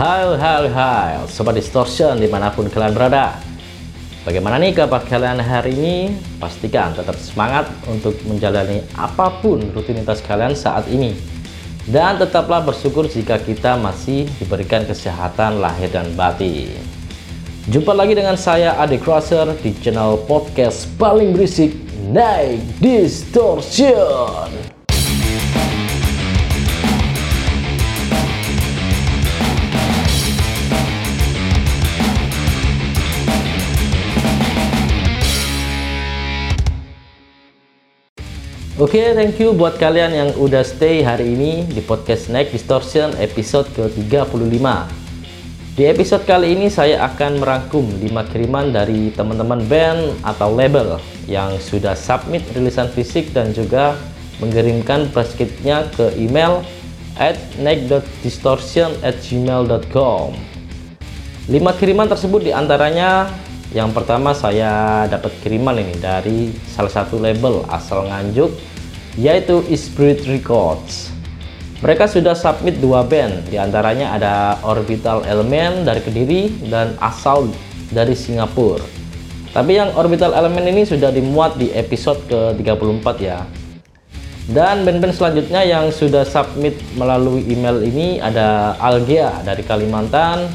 Hai hai Sobat Distortion di mana pun kalian berada. Bagaimana nih kabar kalian hari ini? Pastikan tetap semangat untuk menjalani apa pun rutinitas kalian saat ini. Dan tetaplah bersyukur jika kita masih diberikan kesehatan lahir dan batin. Jumpa lagi dengan saya Ade Crusher di channel podcast paling berisik Night Distortion Oke, okay, thank you buat kalian yang udah stay hari ini di podcast Next Distortion episode ke-35. Di episode kali ini saya akan merangkum 5 kiriman dari teman-teman band atau label yang sudah submit rilisan fisik dan juga mengirimkan press kitnya ke email at neck.distortion at gmail.com 5 kiriman tersebut di antaranya yang pertama saya dapat kiriman ini dari salah satu label asal Nganjuk yaitu Spirit Records. Mereka sudah submit dua band, di antaranya ada Orbital Element dari Kediri dan Assault dari Singapura. Tapi yang Orbital Element ini sudah dimuat di episode ke-34 ya. Dan band-band selanjutnya yang sudah submit melalui email ini ada Algea dari Kalimantan,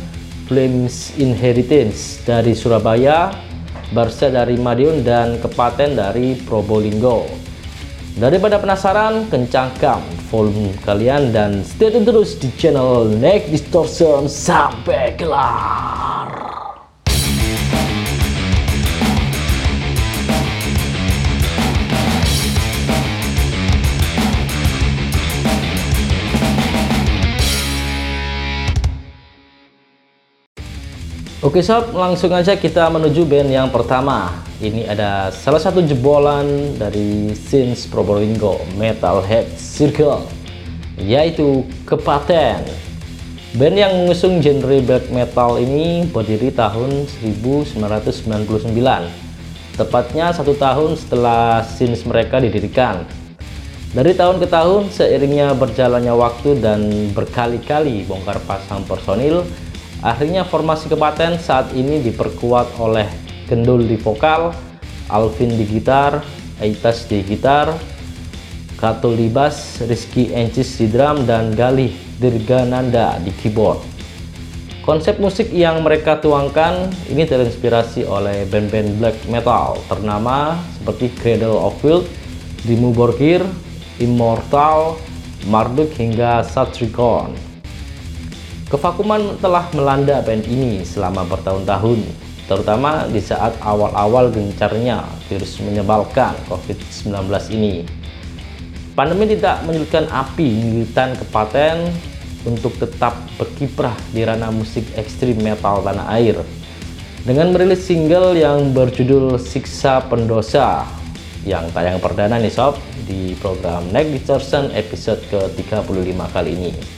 Flames Inheritance dari Surabaya, Barca dari Madiun, dan Kepaten dari Probolinggo. Daripada penasaran, kencangkan volume kalian dan stay tune terus di channel Next Distortion sampai kelar. Oke sob, langsung aja kita menuju band yang pertama. Ini ada salah satu jebolan dari Sins Probolinggo Metalhead Circle, yaitu Kepaten. Band yang mengusung genre black metal ini berdiri tahun 1999, tepatnya satu tahun setelah Sins mereka didirikan. Dari tahun ke tahun, seiringnya berjalannya waktu dan berkali-kali bongkar pasang personil, Akhirnya formasi kepaten saat ini diperkuat oleh Gendul di vokal, Alvin di gitar, Aitas di gitar, Katul di bass, Rizky Encis di drum, dan Galih Dirgananda di keyboard. Konsep musik yang mereka tuangkan ini terinspirasi oleh band-band black metal ternama seperti Cradle of Filth, Dimmu Borgir, Immortal, Marduk hingga Satricon. Kevakuman telah melanda band ini selama bertahun-tahun, terutama di saat awal-awal gencarnya virus menyebalkan COVID-19 ini. Pandemi tidak menyulitkan api militan kepaten untuk tetap berkiprah di ranah musik ekstrim metal tanah air. Dengan merilis single yang berjudul Siksa Pendosa yang tayang perdana nih sob di program Next Distortion episode ke-35 kali ini.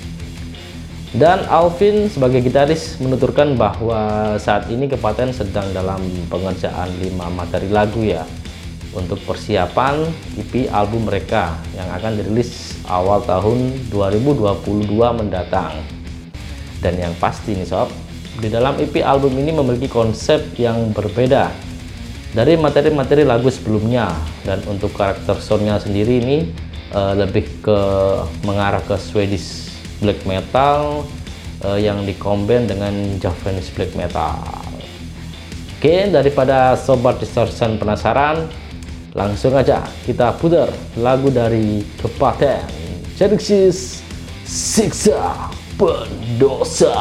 Dan Alvin sebagai gitaris menuturkan bahwa saat ini Kepaten sedang dalam pengerjaan 5 materi lagu ya untuk persiapan EP album mereka yang akan dirilis awal tahun 2022 mendatang. Dan yang pasti nih sob, di dalam EP album ini memiliki konsep yang berbeda dari materi-materi lagu sebelumnya dan untuk karakter soundnya sendiri ini uh, lebih ke mengarah ke Swedish black metal uh, yang dikombin dengan Japanese black metal. Oke, daripada sobat distortion penasaran, langsung aja kita putar lagu dari Kepaten Genesis Siksa Pendosa.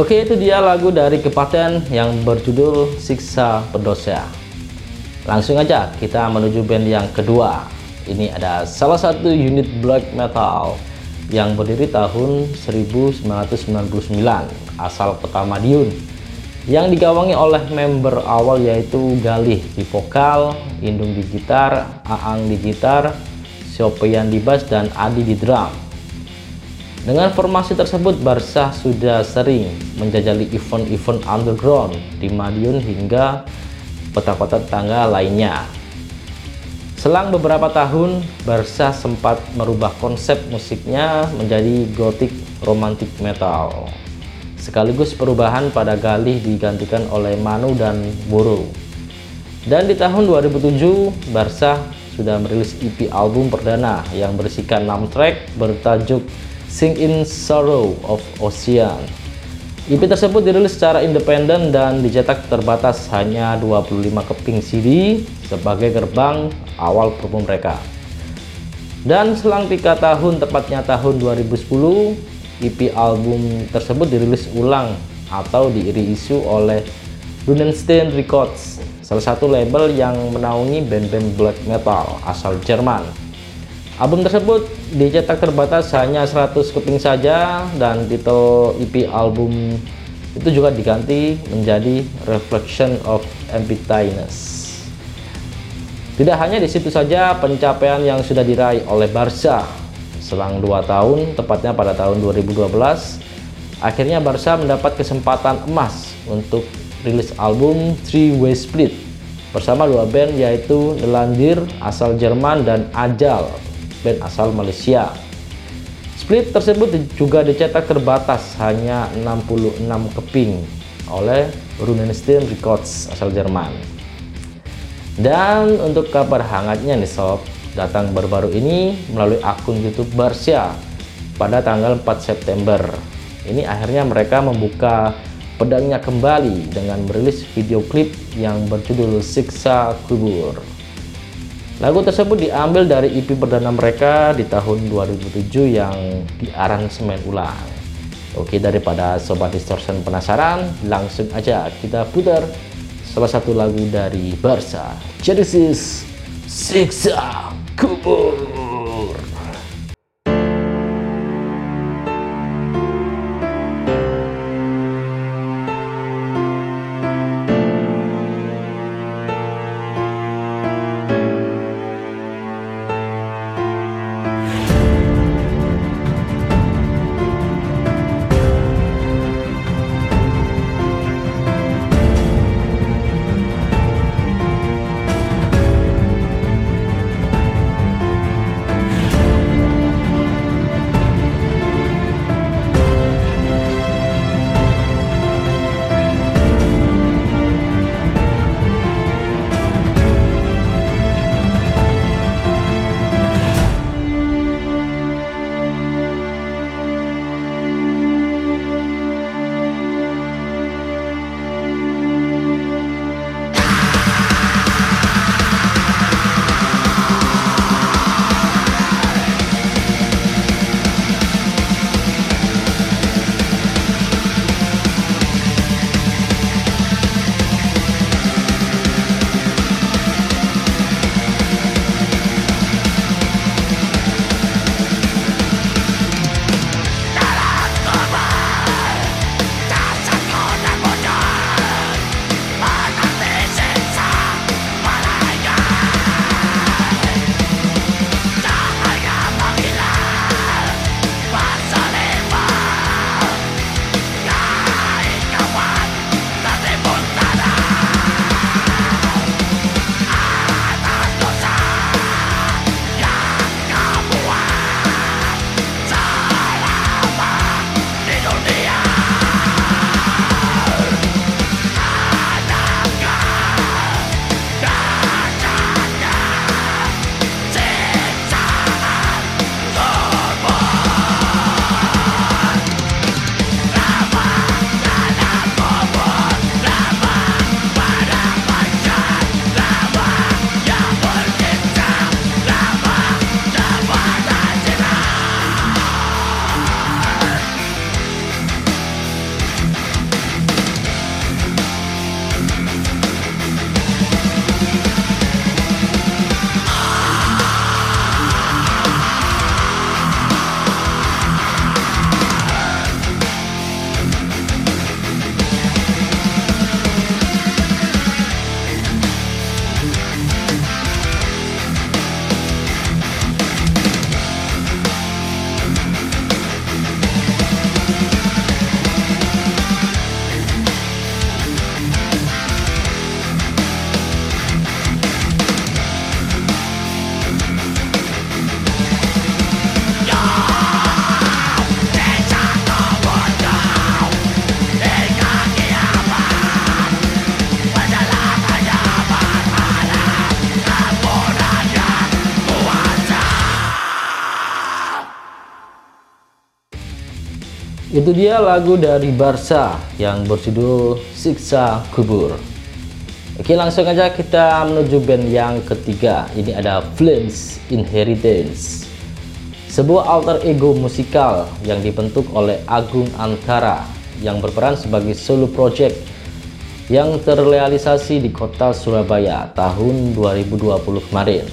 Oke itu dia lagu dari Kepaten yang berjudul Siksa Pendosa. Langsung aja kita menuju band yang kedua. Ini ada salah satu unit black metal yang berdiri tahun 1999 asal kota Madiun yang digawangi oleh member awal yaitu Galih di vokal, Indung di gitar, Aang di gitar, Sopian di bass dan Adi di drum. Dengan formasi tersebut, Barca sudah sering menjajali event-event underground di Madiun hingga kota-kota tetangga lainnya. Selang beberapa tahun, Barca sempat merubah konsep musiknya menjadi gothic romantic metal. Sekaligus perubahan pada Galih digantikan oleh Manu dan Buru. Dan di tahun 2007, Barca sudah merilis EP album perdana yang berisikan 6 track bertajuk Sing in Sorrow of Ocean. EP tersebut dirilis secara independen dan dicetak terbatas hanya 25 keping CD sebagai gerbang awal promo mereka. Dan selang tiga tahun, tepatnya tahun 2010, EP album tersebut dirilis ulang atau diiri isu oleh Runenstein Records, salah satu label yang menaungi band-band black metal asal Jerman. Album tersebut dicetak terbatas hanya 100 keping saja dan titel EP album itu juga diganti menjadi Reflection of Emptiness. Tidak hanya di situ saja pencapaian yang sudah diraih oleh Barca selang 2 tahun, tepatnya pada tahun 2012, akhirnya Barca mendapat kesempatan emas untuk rilis album Three Way Split bersama dua band yaitu Nelandir asal Jerman dan Ajal band asal Malaysia. Split tersebut juga dicetak terbatas hanya 66 keping oleh Runenstein Records asal Jerman. Dan untuk kabar hangatnya nih sob, datang baru-baru ini melalui akun YouTube Barsia pada tanggal 4 September. Ini akhirnya mereka membuka pedangnya kembali dengan merilis video klip yang berjudul Siksa Kubur. Lagu tersebut diambil dari EP perdana mereka di tahun 2007 yang diaransemen ulang. Oke, daripada Sobat Distortion penasaran, langsung aja kita putar salah satu lagu dari Barca, Genesis Siksa Kubur. Itu dia lagu dari Barca yang berjudul Siksa Kubur. Oke langsung aja kita menuju band yang ketiga. Ini ada Flames Inheritance. Sebuah alter ego musikal yang dibentuk oleh Agung Antara yang berperan sebagai solo project yang terrealisasi di kota Surabaya tahun 2020 kemarin.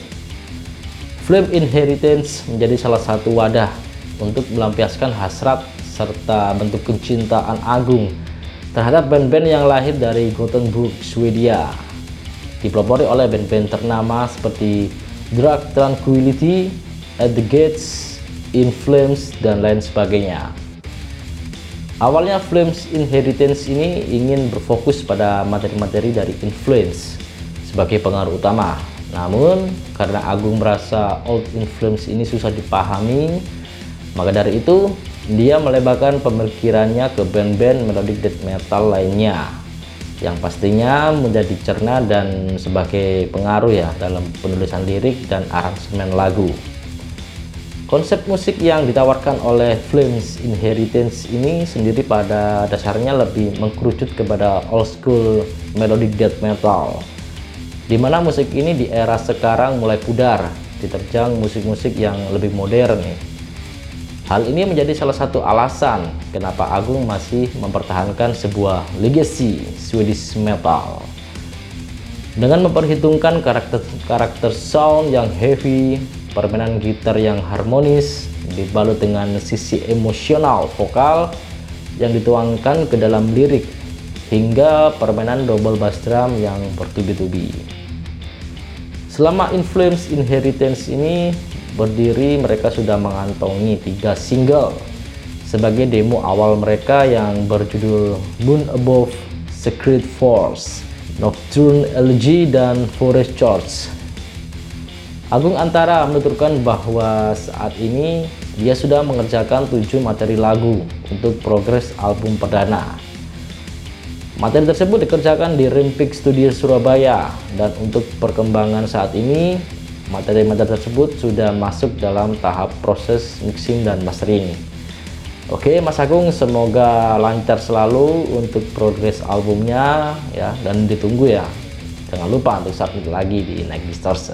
Flame Inheritance menjadi salah satu wadah untuk melampiaskan hasrat serta bentuk kecintaan agung terhadap band-band yang lahir dari Gothenburg, Swedia. Dipelopori oleh band-band ternama seperti Drug Tranquility, At the Gates, In Flames, dan lain sebagainya. Awalnya Flames Inheritance ini ingin berfokus pada materi-materi dari Influence sebagai pengaruh utama. Namun, karena Agung merasa Old Influence ini susah dipahami, maka dari itu dia melebarkan pemikirannya ke band-band melodic death metal lainnya yang pastinya menjadi cerna dan sebagai pengaruh ya dalam penulisan lirik dan aransemen lagu. Konsep musik yang ditawarkan oleh Flames Inheritance ini sendiri pada dasarnya lebih mengkerucut kepada old school melodic death metal. Di mana musik ini di era sekarang mulai pudar, diterjang musik-musik yang lebih modern nih Hal ini menjadi salah satu alasan kenapa Agung masih mempertahankan sebuah legacy Swedish metal. Dengan memperhitungkan karakter-karakter sound yang heavy, permainan gitar yang harmonis, dibalut dengan sisi emosional vokal yang dituangkan ke dalam lirik, hingga permainan double bass drum yang bertubi-tubi. Selama Influence Inheritance ini berdiri mereka sudah mengantongi tiga single sebagai demo awal mereka yang berjudul Moon Above, Secret Force, Nocturne LG, dan Forest Church. Agung Antara menuturkan bahwa saat ini dia sudah mengerjakan tujuh materi lagu untuk progres album perdana. Materi tersebut dikerjakan di Rimpik Studio Surabaya dan untuk perkembangan saat ini materi-materi tersebut sudah masuk dalam tahap proses mixing dan mastering. Oke Mas Agung semoga lancar selalu untuk progres albumnya ya. Dan ditunggu ya. Jangan lupa untuk submit lagi di Nike Stores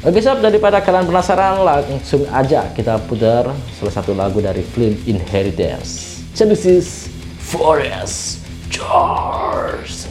Oke sob daripada kalian penasaran langsung aja kita putar salah satu lagu dari Flint Inheritance. Genesis Forest Charles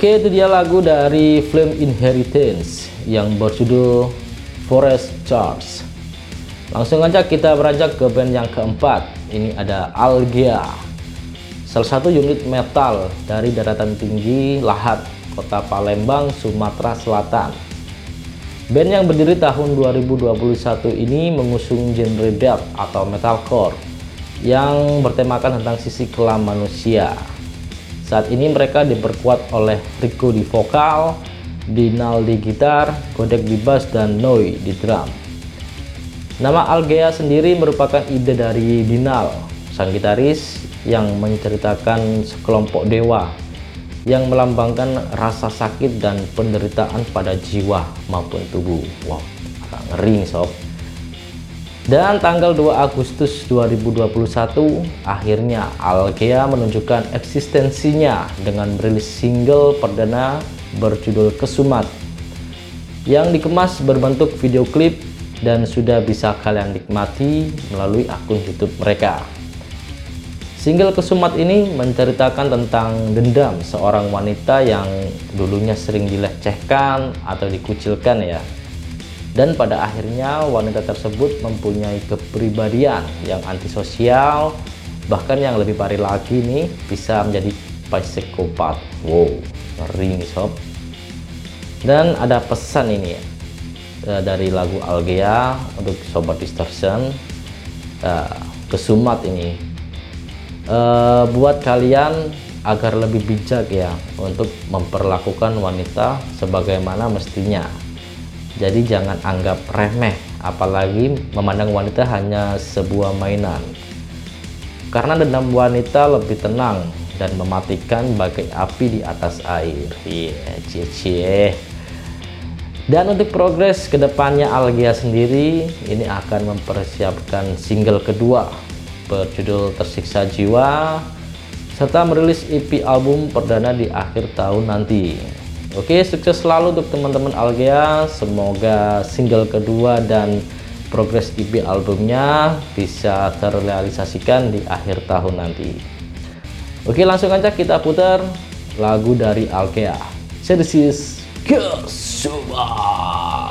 Oke, itu dia lagu dari Flame Inheritance yang berjudul Forest Charge. Langsung aja kita beranjak ke band yang keempat. Ini ada Algia. Salah satu unit metal dari daratan tinggi Lahat, Kota Palembang, Sumatera Selatan. Band yang berdiri tahun 2021 ini mengusung genre death atau metalcore yang bertemakan tentang sisi kelam manusia. Saat ini mereka diperkuat oleh Rico di vokal, Dinal di gitar, Godek di bass, dan Noi di drum. Nama Algea sendiri merupakan ide dari Dinal, sang gitaris yang menceritakan sekelompok dewa yang melambangkan rasa sakit dan penderitaan pada jiwa maupun tubuh. Wow, agak ngeri sob. Dan tanggal 2 Agustus 2021, akhirnya Algea menunjukkan eksistensinya dengan merilis single perdana berjudul Kesumat yang dikemas berbentuk video klip dan sudah bisa kalian nikmati melalui akun YouTube mereka. Single Kesumat ini menceritakan tentang dendam seorang wanita yang dulunya sering dilecehkan atau dikucilkan ya dan pada akhirnya wanita tersebut mempunyai kepribadian yang antisosial bahkan yang lebih parah lagi nih bisa menjadi psikopat. Wow ngeri nih sob. Dan ada pesan ini ya eh, dari lagu Algea untuk sobat distortion uh, kesumat ini. Uh, buat kalian agar lebih bijak ya untuk memperlakukan wanita sebagaimana mestinya jadi jangan anggap remeh, apalagi memandang wanita hanya sebuah mainan. Karena dendam wanita lebih tenang dan mematikan bagai api di atas air. Iya, yeah, cie Dan untuk progres ke depannya Algia sendiri, ini akan mempersiapkan single kedua berjudul Tersiksa Jiwa, serta merilis EP album perdana di akhir tahun nanti. Oke, sukses selalu untuk teman-teman Algea. Semoga single kedua dan progres EP albumnya bisa terrealisasikan di akhir tahun nanti. Oke, langsung aja kita putar lagu dari Algea. So Kesubat.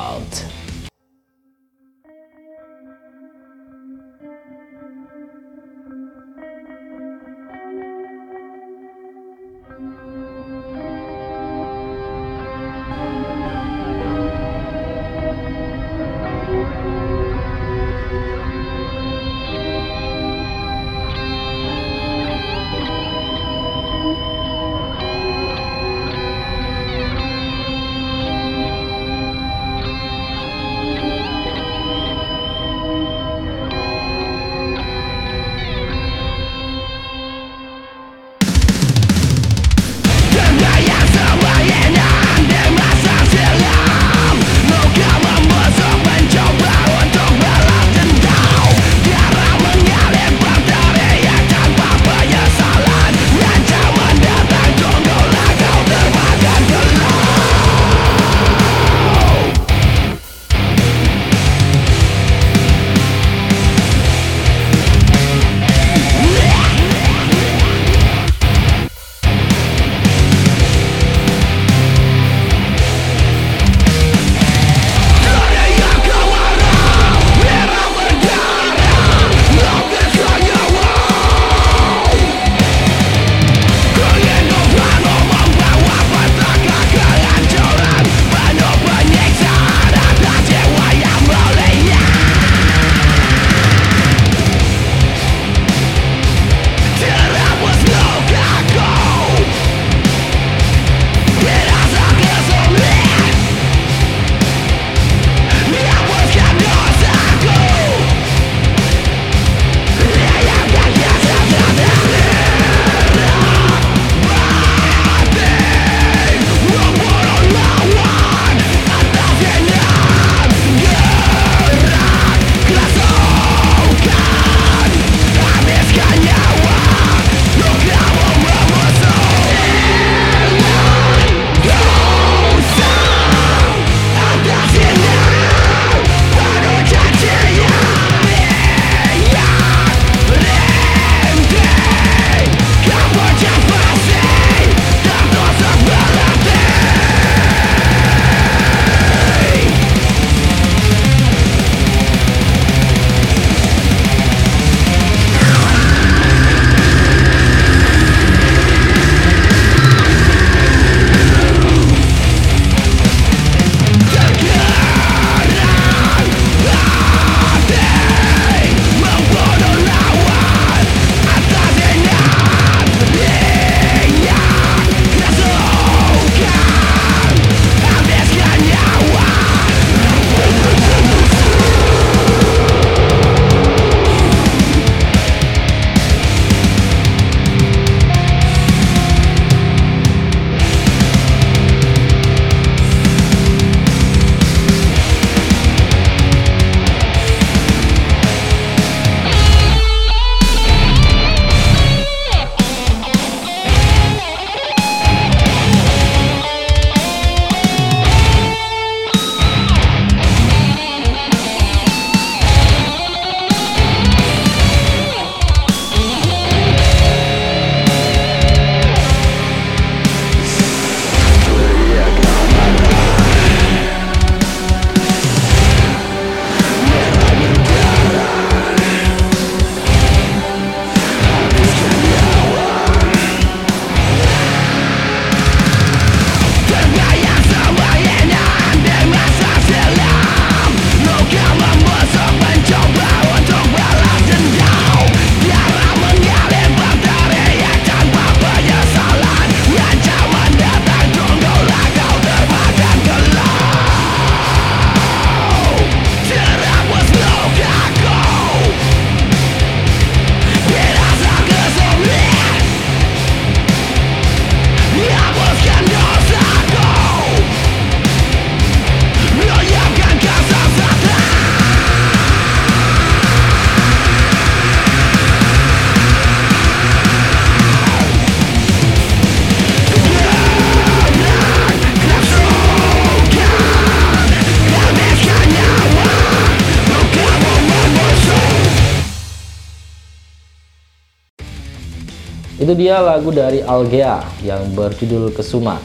Itu dia lagu dari Algea yang berjudul Kesuma.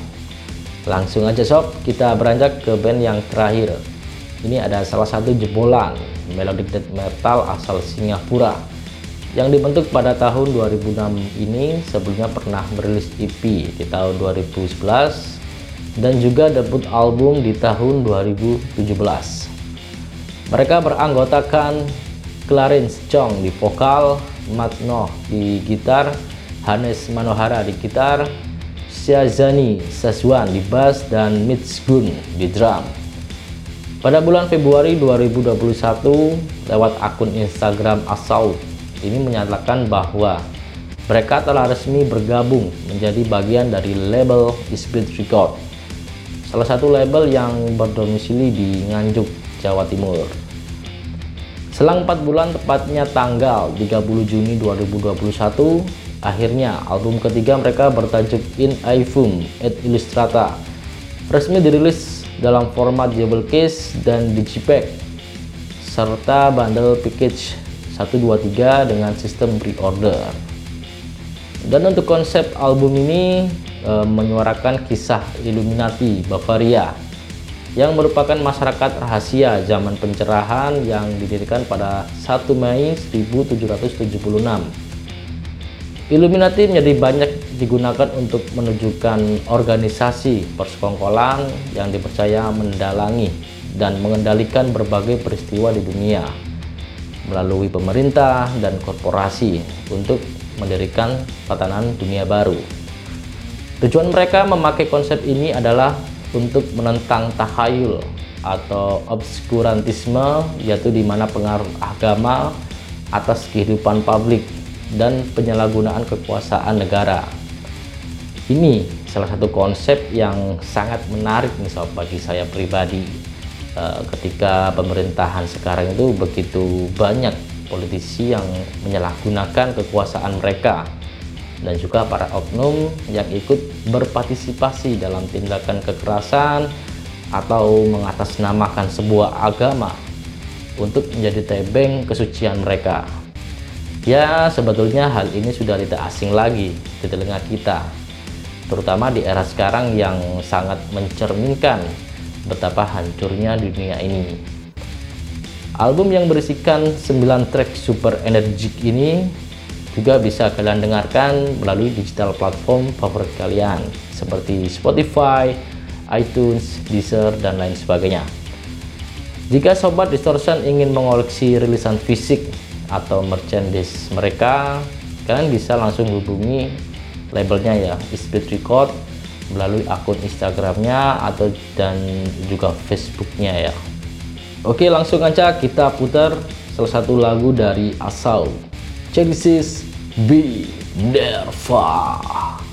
Langsung aja sob, kita beranjak ke band yang terakhir. Ini ada salah satu jebolan melodic death metal asal Singapura yang dibentuk pada tahun 2006 ini sebelumnya pernah merilis EP di tahun 2011 dan juga debut album di tahun 2017. Mereka beranggotakan Clarence Chong di vokal, Matt Noh di gitar, Hanes Manohara di gitar, Syazani Saswan di bass, dan Mitch Gun di drum. Pada bulan Februari 2021, lewat akun Instagram Assault, ini menyatakan bahwa mereka telah resmi bergabung menjadi bagian dari label Spirit Record, salah satu label yang berdomisili di Nganjuk, Jawa Timur. Selang 4 bulan tepatnya tanggal 30 Juni 2021, Akhirnya, album ketiga mereka bertajuk In iPhone et Illustrata resmi dirilis dalam format jewel case dan digipack serta bundle package 123 dengan sistem pre-order. Dan untuk konsep album ini e, menyuarakan kisah Illuminati Bavaria yang merupakan masyarakat rahasia zaman pencerahan yang didirikan pada 1 Mei 1776 Illuminati menjadi banyak digunakan untuk menunjukkan organisasi persekongkolan yang dipercaya mendalangi dan mengendalikan berbagai peristiwa di dunia melalui pemerintah dan korporasi untuk mendirikan tatanan dunia baru. Tujuan mereka memakai konsep ini adalah untuk menentang tahayul atau obskurantisme yaitu di mana pengaruh agama atas kehidupan publik dan penyalahgunaan kekuasaan negara. Ini salah satu konsep yang sangat menarik nih sob bagi saya pribadi eh, ketika pemerintahan sekarang itu begitu banyak politisi yang menyalahgunakan kekuasaan mereka dan juga para oknum yang ikut berpartisipasi dalam tindakan kekerasan atau mengatasnamakan sebuah agama untuk menjadi tebeng kesucian mereka. Ya, sebetulnya hal ini sudah tidak asing lagi di telinga kita, terutama di era sekarang yang sangat mencerminkan betapa hancurnya dunia ini. Album yang berisikan 9 track super energik ini juga bisa kalian dengarkan melalui digital platform favorit kalian seperti Spotify, iTunes, Deezer, dan lain sebagainya. Jika Sobat Distortion ingin mengoleksi rilisan fisik atau merchandise mereka kalian bisa langsung hubungi labelnya ya Spirit Record melalui akun Instagramnya atau dan juga Facebooknya ya. Oke langsung aja kita putar salah satu lagu dari Asau Genesis B Nerva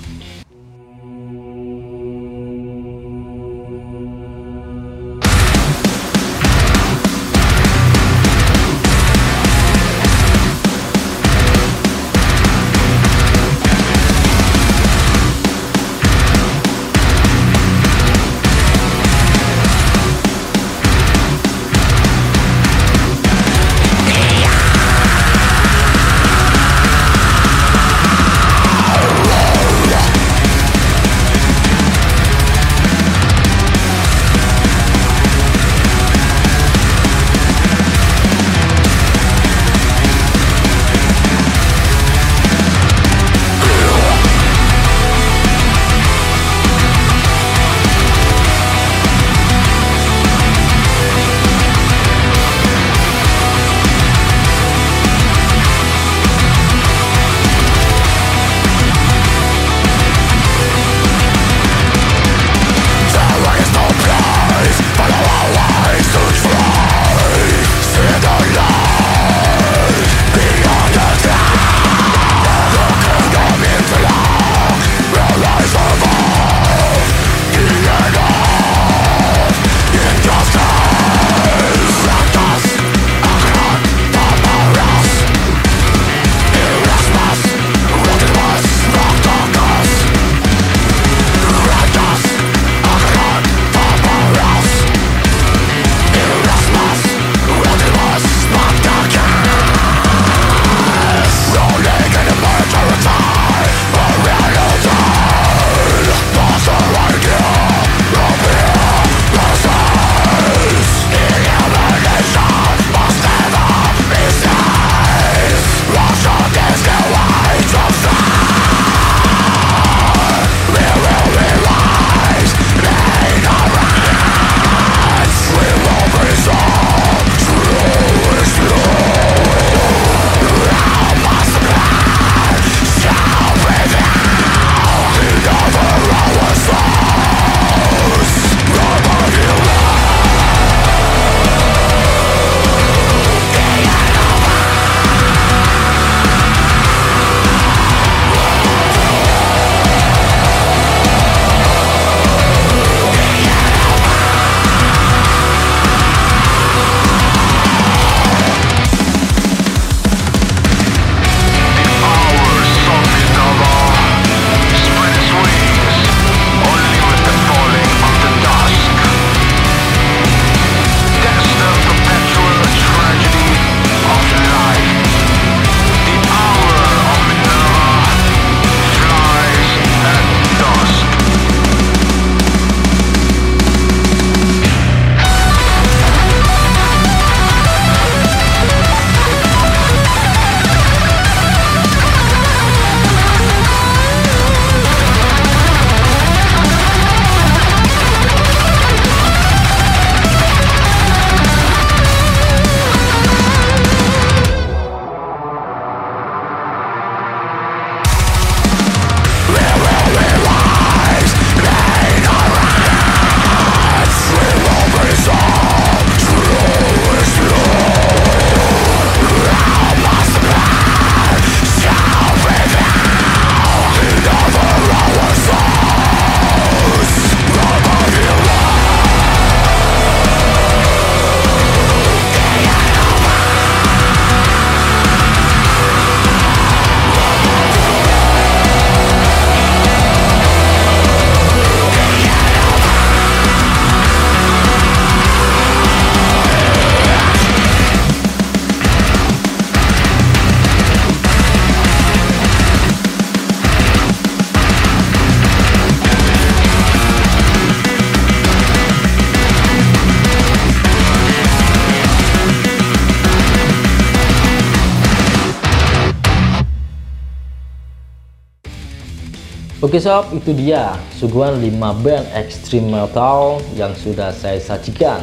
Oke sob, itu dia suguhan 5 band extreme metal yang sudah saya sajikan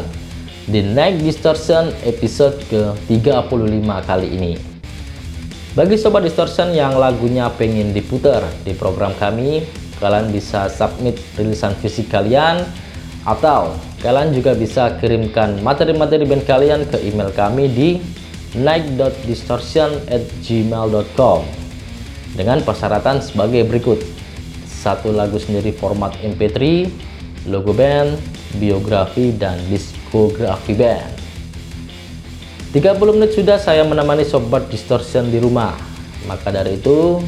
di Night Distortion episode ke-35 kali ini. Bagi sobat Distortion yang lagunya pengen diputar di program kami, kalian bisa submit rilisan fisik kalian atau kalian juga bisa kirimkan materi-materi band kalian ke email kami di night.distortion@gmail.com dengan persyaratan sebagai berikut satu lagu sendiri format MP3, logo band, biografi, dan diskografi band. 30 menit sudah saya menemani Sobat Distortion di rumah. Maka dari itu,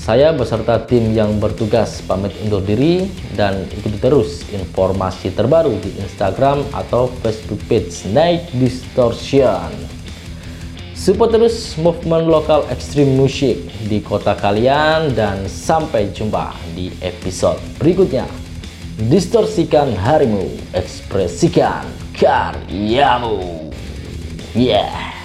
saya beserta tim yang bertugas pamit undur diri dan ikuti terus informasi terbaru di Instagram atau Facebook page Night Distortion. Support terus movement lokal ekstrim musik di kota kalian dan sampai jumpa di episode berikutnya. Distorsikan harimu, ekspresikan karyamu. Yeah.